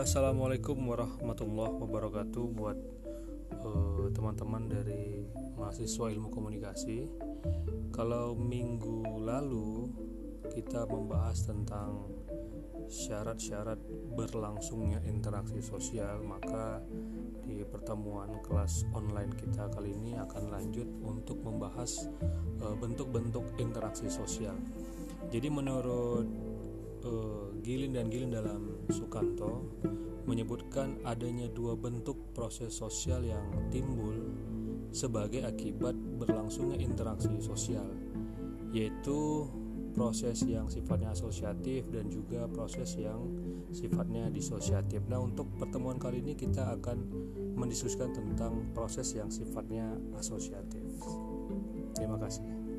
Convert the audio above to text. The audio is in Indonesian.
Assalamualaikum warahmatullahi wabarakatuh buat uh, teman-teman dari mahasiswa ilmu komunikasi. Kalau minggu lalu kita membahas tentang syarat-syarat berlangsungnya interaksi sosial, maka di pertemuan kelas online kita kali ini akan lanjut untuk membahas uh, bentuk-bentuk interaksi sosial. Jadi menurut Gilin dan Gilin dalam Sukanto menyebutkan adanya dua bentuk proses sosial yang timbul sebagai akibat berlangsungnya interaksi sosial, yaitu proses yang sifatnya asosiatif dan juga proses yang sifatnya disosiatif. Nah, untuk pertemuan kali ini kita akan mendiskusikan tentang proses yang sifatnya asosiatif. Terima kasih.